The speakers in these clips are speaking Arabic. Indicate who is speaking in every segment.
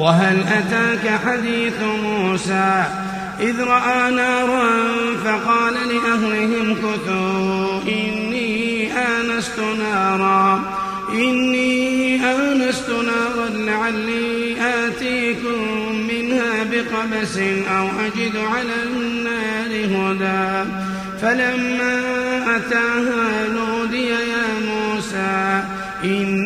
Speaker 1: وهل أتاك حديث موسى؟ إذ رأى نارا فقال لأهلهم كثوا إني آنست نارا إني آنست نارا لعلي آتيكم منها بقبس أو أجد على النار هدى. فلما أتاها نودي يا موسى أنا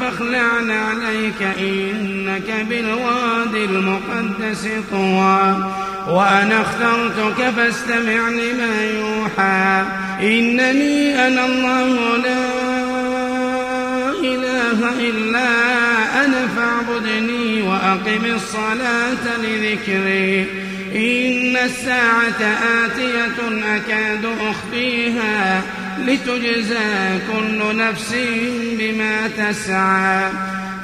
Speaker 1: فاخلع عليك إنك بالواد المقدس طوى. وأنا اخترتك فاستمع لما يوحى. إنني أنا الله لا إله إلا أنا فاعبدني وأقم الصلاة لذكري. إن الساعة آتية أكاد أخفيها. لتجزى كل نفس بما تسعى.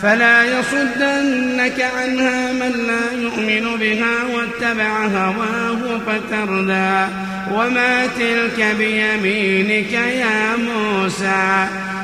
Speaker 1: فلا يصدنك عنها من لا يؤمن بها واتبع هواه فتردى. وما تلك بيمينك يا موسى.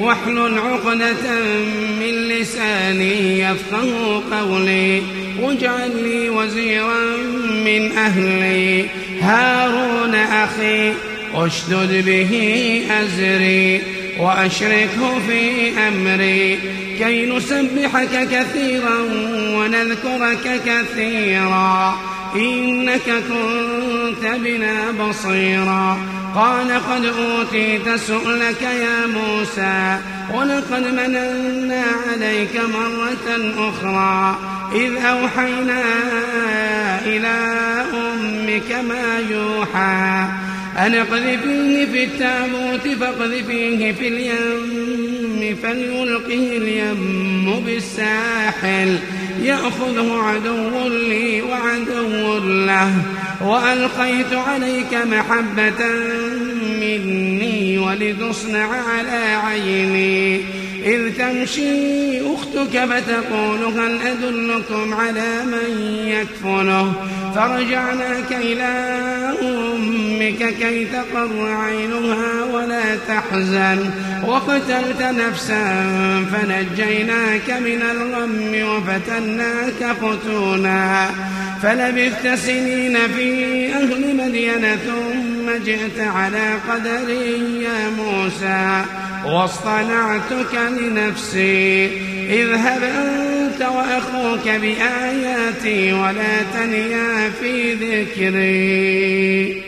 Speaker 1: واحلل عقدة من لساني يفقه قولي واجعل لي وزيرا من أهلي. هارون أخي اشدد به أزري وأشركه في أمري. كي نسبحك كثيرا ونذكرك كثيرا إنك كنت بنا بصيرا. قال قد أوتيت سؤلك يا موسى ولقد مننا عليك مرة أخرى إذ أوحينا إلى أمك ما يوحى أن اقذفيه في التابوت فاقذفيه في اليم فليلقه اليم بالساحل يأخذه عدو لي وعدو له وألقيت عليك محبة مني ولتصنع على عيني. إذ تمشي أختك فتقول هل أدلكم على من يكفله؟ فرجعناك إلى أمك كي تقر عينها ولا تحزن وقتلت نفسا فنجيناك من الغم وفتناك فتونا فلبثت سنين في أهل مدين ثم جئت على قدر يا موسى واصطنعتك لنفسي. اذهب أنت وأخوك بآياتي ولا تنيا في ذكري.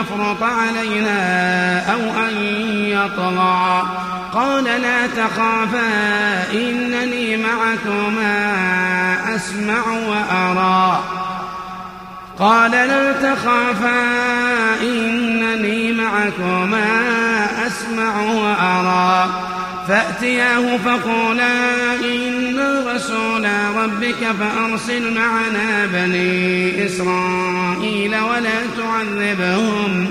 Speaker 1: يفرط علينا أو أن يطغى. قال لا تخافا إنني معكما أسمع وأرى. قال لا تخافا إنني معكما أسمع وأرى. فأتياه فقولا إنا رسولا ربك فأرسل معنا بني إسرائيل ولا تعذبهم.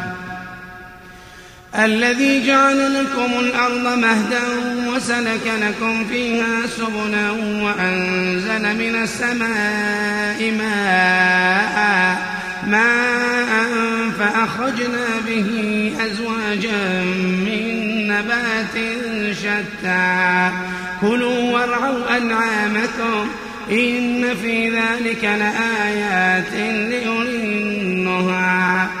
Speaker 1: الذي جعل لكم الأرض مهدا وسلك لكم فيها سبلا وأنزل من السماء ماء ماء فأخرجنا به أزواجا من نبات شتى. كلوا وارعوا أنعامكم إن في ذلك لآيات لأولي النهى.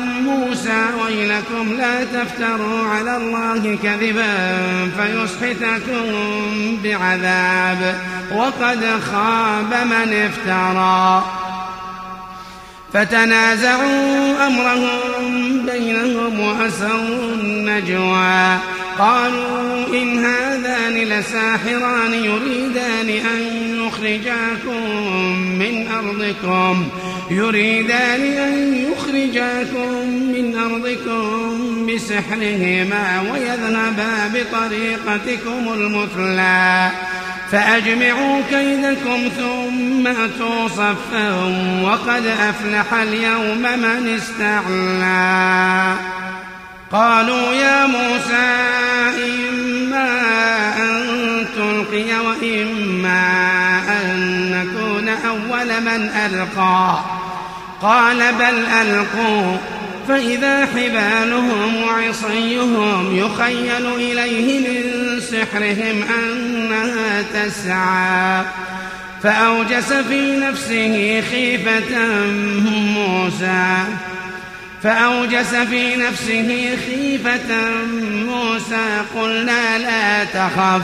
Speaker 1: موسى ويلكم لا تفتروا على الله كذبا فيسحتكم بعذاب وقد خاب من افترى. فتنازعوا أمرهم بينهم وأسروا النجوى. قالوا إن هذان لساحران يريدان أن يخرجاكم من أرضكم. يريدان أن يخرجاكم من أرضكم بسحرهما ويذهبا بطريقتكم المثلى. فأجمعوا كيدكم ثم أتوا صفا وقد أفلح اليوم من استعلى. قالوا يا موسى إما أن تلقي وإما أن نكون أول من ألقى. قال بل ألقوا. فإذا حبالهم وعصيهم يخيل إليه من سحرهم أنها تسعى. فأوجس في نفسه خيفة موسى. فأوجس في نفسه خيفة موسى. قلنا لا تخف.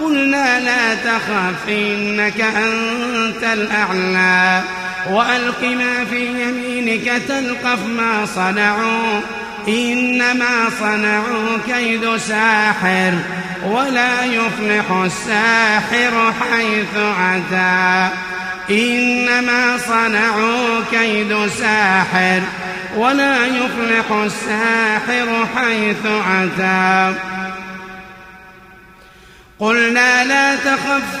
Speaker 1: قلنا لا تخف إنك أنت الأعلى. وألق ما في يمينك تلقف ما صنعوا إنما صنعوا كيد ساحر ولا يفلح الساحر حيث أتى إنما صنعوا كيد ساحر ولا يفلح الساحر حيث أتى قلنا لا تخف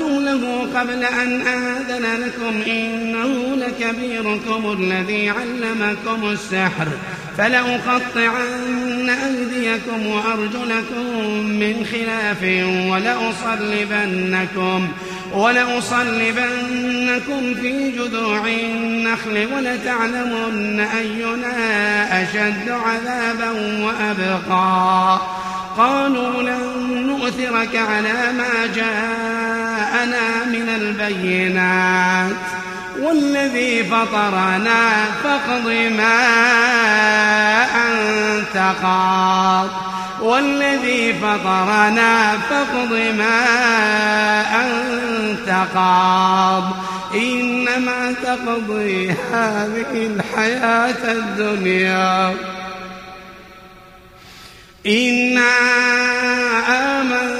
Speaker 1: له قبل أن آذن لكم إنه لكبيركم الذي علمكم السحر فلأقطعن أيديكم وأرجلكم من خلاف ولأصلبنكم ولأصلبنكم في جذوع النخل ولتعلمن أينا أشد عذابا وأبقى قالوا لن نؤثرك على ما جاءنا من البينات والذي فطرنا فاقض ما أنت قاض والذي فطرنا فاقض ما أنت قاض. إنما تقضي هذه الحياة الدنيا. إنا آمنا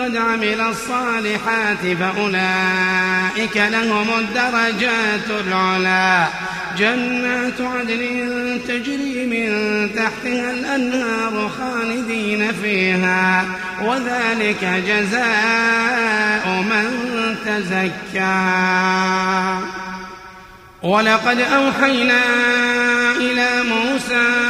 Speaker 1: قد عمل الصالحات فأولئك لهم الدرجات العلا. جنات عدن تجري من تحتها الأنهار خالدين فيها وذلك جزاء من تزكى. ولقد أوحينا إلى موسى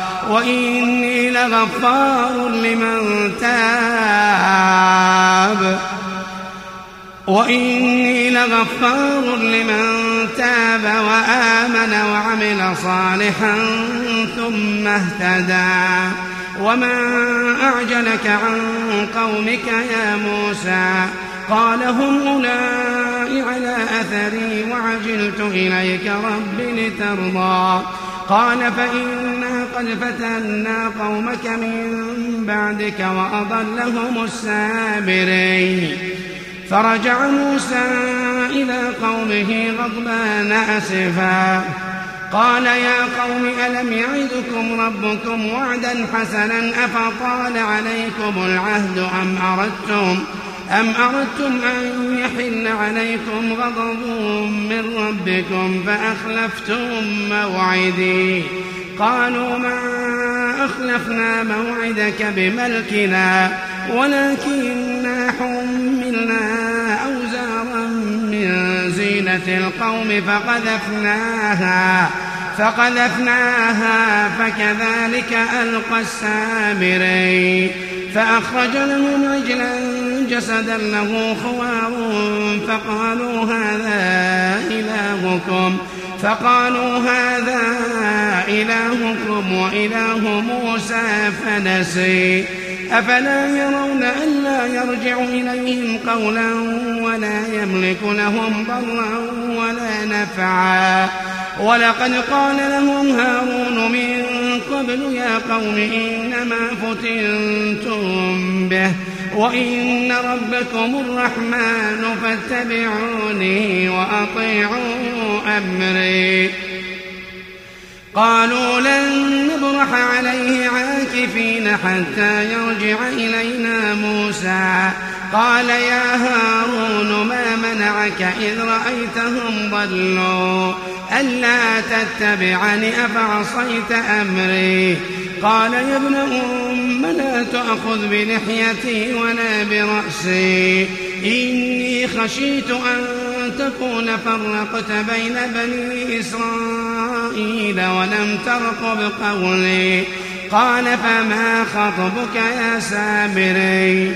Speaker 1: وإني لغفار لمن تاب. وإني لغفار لمن تاب وآمن وعمل صالحا ثم اهتدى. وما أعجلك عن قومك يا موسى؟ قال هم أولئك على أثري وعجلت إليك رب لترضى. قال فإنا قد فتنا قومك من بعدك وأضلهم السامرين فرجع موسى إلى قومه غضبان أسفا. قال يا قوم ألم يعدكم ربكم وعدا حسنا أفطال عليكم العهد أم أردتم أم أردتم أن يحل عليكم غضب من ربكم فأخلفتم موعدي قالوا ما أخلفنا موعدك بملكنا ولكننا حملنا أوزارا من زينة القوم فقذفناها فقذفناها فكذلك ألقى السامري فأخرج لهم عجلا جسدا له خوار فقالوا هذا إلهكم فقالوا هذا إلهكم وإله موسى فنسي. أفلا يرون ألا يرجع إليهم قولا ولا يملك لهم ضرا ولا نفعا. ولقد قال لهم هارون من قبل يا قوم إنما فتنتم به. وإن ربكم الرحمن فاتبعوني وأطيعوا أمري قالوا لن نبرح عليه عاكفين حتى يرجع إلينا موسى قال يا هارون ما منعك إذ رأيتهم ضلوا ألا تتبعني أفعصيت أمري قال يا ابن أم لا تأخذ بلحيتي ولا برأسي إني خشيت أن تكون فرقت بين بني إسرائيل ولم ترقب قولي قال فما خطبك يا سامري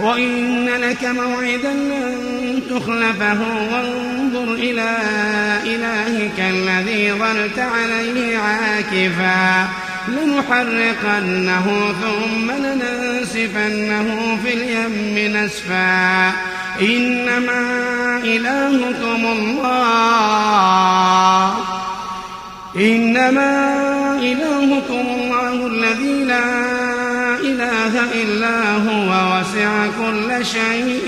Speaker 1: وإن لك موعدا لن تخلفه وانظر إلى إلهك الذي ظلت عليه عاكفا لنحرقنه ثم لننسفنه في اليم نسفا إنما إلهكم الله إنما إلهكم الله الذي لا إله إلا هو وسع كل شيء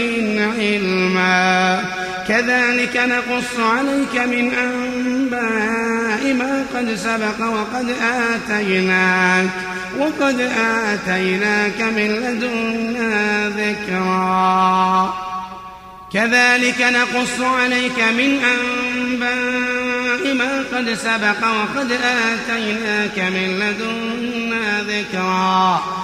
Speaker 1: علما. كذلك نقص عليك من أنباء ما قد سبق وقد آتيناك وقد آتيناك من لدنا ذكرا. كذلك نقص عليك من أنباء ما قد سبق وقد آتيناك من لدنا ذكرا.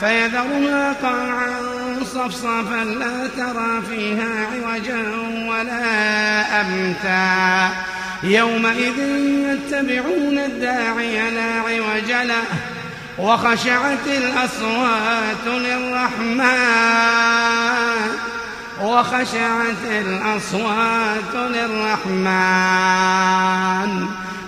Speaker 1: فيذرها قاعا صفصفا لا ترى فيها عوجا ولا أمتا. يومئذ يتبعون الداعي لا عوج له وخشعت الأصوات للرحمن وخشعت الأصوات للرحمن.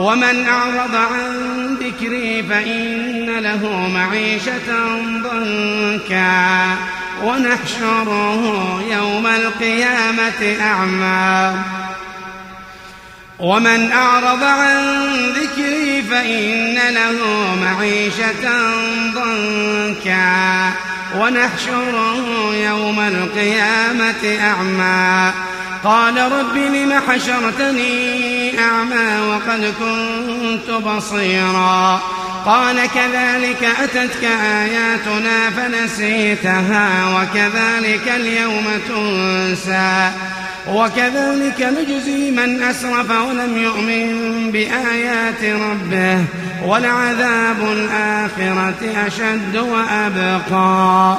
Speaker 1: ومن أعرض عن ذكري فإن له معيشة ضنكا ونحشره يوم القيامة أعمى. ومن أعرض عن ذكري فإن له معيشة ضنكا ونحشره يوم القيامة أعمى. قال رب لم حشرتني أعمى وقد كنت بصيرا. قال كذلك أتتك آياتنا فنسيتها وكذلك اليوم تنسى. وكذلك نجزي من أسرف ولم يؤمن بآيات ربه ولعذاب الآخرة أشد وأبقى.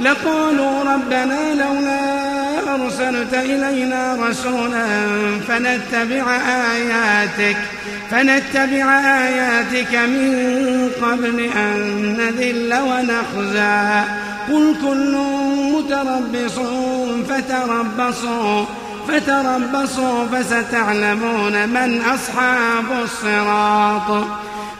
Speaker 1: لقالوا ربنا لولا أرسلت إلينا رسولا فنتبع آياتك فنتبع آياتك من قبل أن نذل ونخزى. قل كل متربص فتربصوا فتربصوا فستعلمون من أصحاب الصراط.